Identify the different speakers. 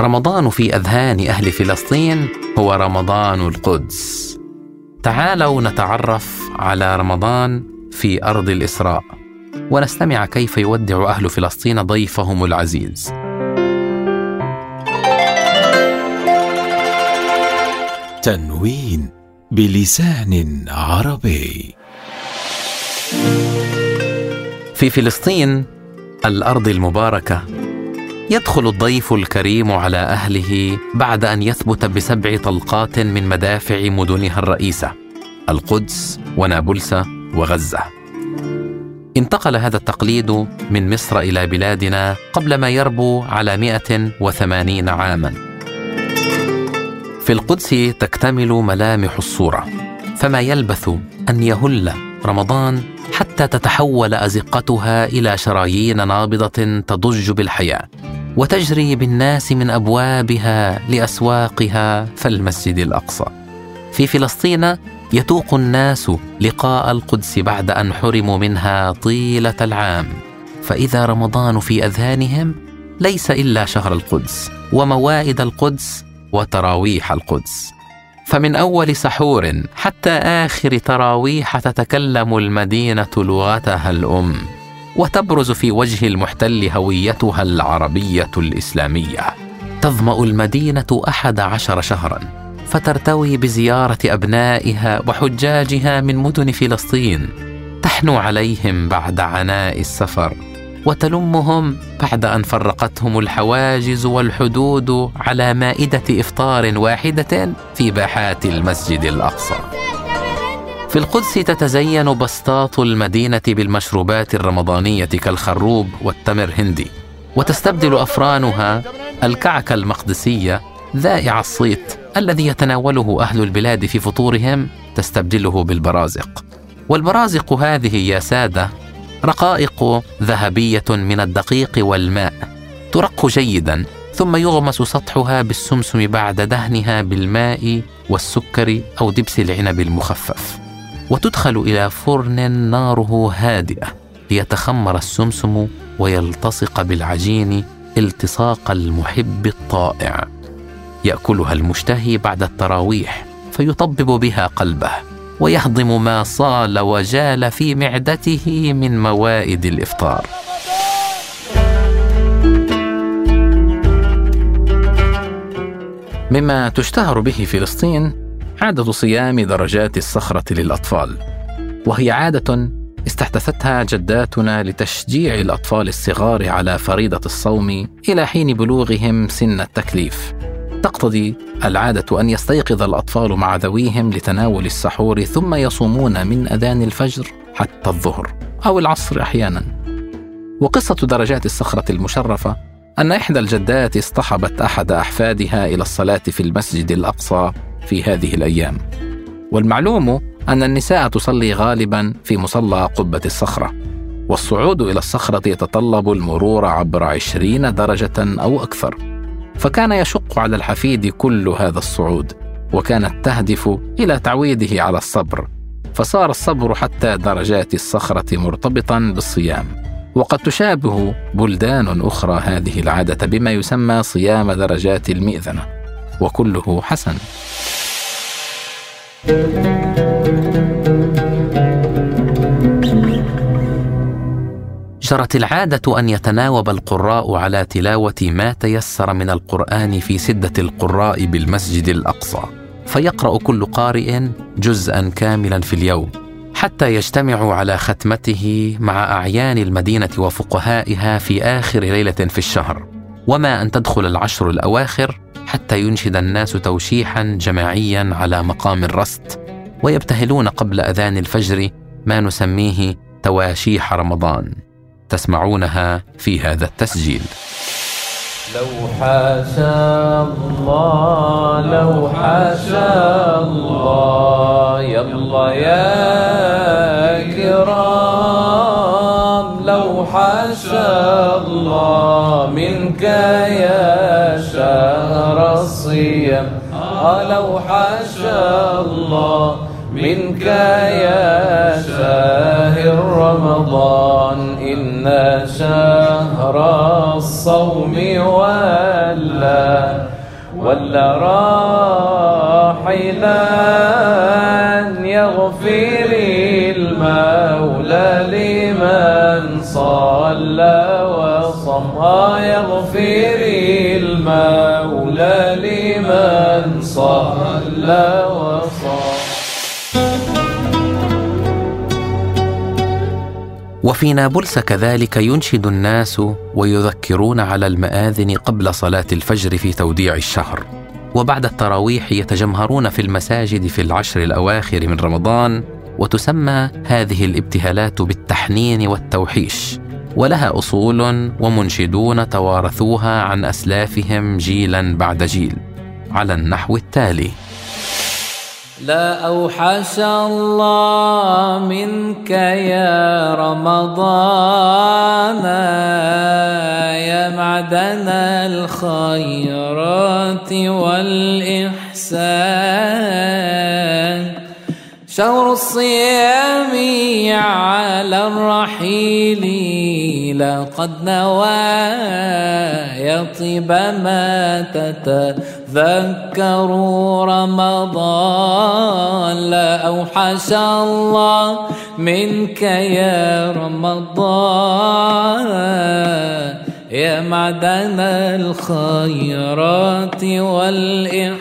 Speaker 1: رمضان في أذهان أهل فلسطين هو رمضان القدس. تعالوا نتعرف على رمضان في أرض الإسراء ونستمع كيف يودع أهل فلسطين ضيفهم العزيز.
Speaker 2: تنوين بلسان عربي.
Speaker 1: في فلسطين الأرض المباركة. يدخل الضيف الكريم على أهله بعد أن يثبت بسبع طلقات من مدافع مدنها الرئيسة القدس ونابلس وغزة. انتقل هذا التقليد من مصر إلى بلادنا قبل ما يربو على 180 عاما. في القدس تكتمل ملامح الصورة فما يلبث أن يهل رمضان حتى تتحول أزقتها إلى شرايين نابضة تضج بالحياة وتجري بالناس من أبوابها لأسواقها فالمسجد الأقصى. في فلسطين يتوق الناس لقاء القدس بعد أن حرموا منها طيلة العام. فإذا رمضان في أذهانهم ليس إلا شهر القدس وموائد القدس وتراويح القدس. فمن أول سحور حتى آخر تراويح تتكلم المدينة لغتها الأم وتبرز في وجه المحتل هويتها العربية الإسلامية. تظمأ المدينة أحد عشر شهرا فترتوي بزيارة أبنائها وحجاجها من مدن فلسطين. تحنو عليهم بعد عناء السفر وتلمهم بعد أن فرقتهم الحواجز والحدود على مائدة إفطار واحدة في باحات المسجد الأقصى. في القدس تتزين بسطات المدينة بالمشروبات الرمضانية كالخروب والتمر هندي وتستبدل أفرانها الكعك المقدسية ذائع الصيت الذي يتناوله أهل البلاد في فطورهم تستبدله بالبرازق. والبرازق هذه يا سادة رقائق ذهبية من الدقيق والماء ترق جيدا ثم يغمس سطحها بالسمسم بعد دهنها بالماء والسكر أو دبس العنب المخفف. وتدخل إلى فرن ناره هادئة ليتخمر السمسم ويلتصق بالعجين التصاق المحب الطائع. يأكلها المشتهي بعد التراويح فيطبب بها قلبه. ويهضم ما صال وجال في معدته من موائد الإفطار. مما تشتهر به فلسطين عادة صيام درجات الصخرة للأطفال وهي عادة استحدثتها جداتنا لتشجيع الأطفال الصغار على فريضة الصوم إلى حين بلوغهم سن التكليف. تقتضي العادة أن يستيقظ الأطفال مع ذويهم لتناول السحور ثم يصومون من أذان الفجر حتى الظهر أو العصر أحيانا. وقصة درجات الصخرة المشرفة أن إحدى الجدات اصطحبت أحد أحفادها إلى الصلاة في المسجد الأقصى في هذه الأيام. والمعلوم أن النساء تصلي غالبا في مصلى قبة الصخرة والصعود إلى الصخرة يتطلب المرور عبر عشرين درجة أو أكثر فكان يشق على الحفيد كل هذا الصعود وكانت تهدف إلى تعويده على الصبر فصار الصبر حتى درجات الصخرة مرتبطا بالصيام. وقد تشابه بلدان أخرى هذه العادة بما يسمى صيام درجات المئذنة وكله حسن. جرت العادة أن يتناوب القراء على تلاوة ما تيسر من القرآن في سدة القراء بالمسجد الأقصى. فيقرأ كل قارئ جزءا كاملا في اليوم حتى يجتمعوا على ختمته مع أعيان المدينة وفقهائها في آخر ليلة في الشهر. وما أن تدخل العشر الأواخر حتى ينشد الناس توشيحا جماعيا على مقام الرست ويبتهلون قبل أذان الفجر ما نسميه تواشيح رمضان. تسمعونها في هذا التسجيل.
Speaker 3: لو حاشا الله لو حاشا الله يلا يا كرام. لو حاشا الله منك يا شهر الصيام. آه لو حاشا الله منك يا شاهر رمضان إن شهر الصوم ولا ولا راحلا يغفر المولى لمن صلى وصم يغفر المولى لمن صلى
Speaker 1: وفي نابلس كذلك ينشد الناس ويذكرون على المآذن قبل صلاة الفجر في توديع الشهر. وبعد التراويح يتجمهرون في المساجد في العشر الأواخر من رمضان وتسمى هذه الابتهالات بالتحنين والتوحيش. ولها أصول ومنشدون توارثوها عن أسلافهم جيلا بعد جيل. على النحو التالي.
Speaker 3: لا أوحش الله منك يا رمضان يا معدن الخيرات والإحسان. شهر الصيام على الرحيل لقد نوى يطيب ما تتذكر رمضان. أوحش الله منك يا رمضان. يا معدن الخيرات والإحسان.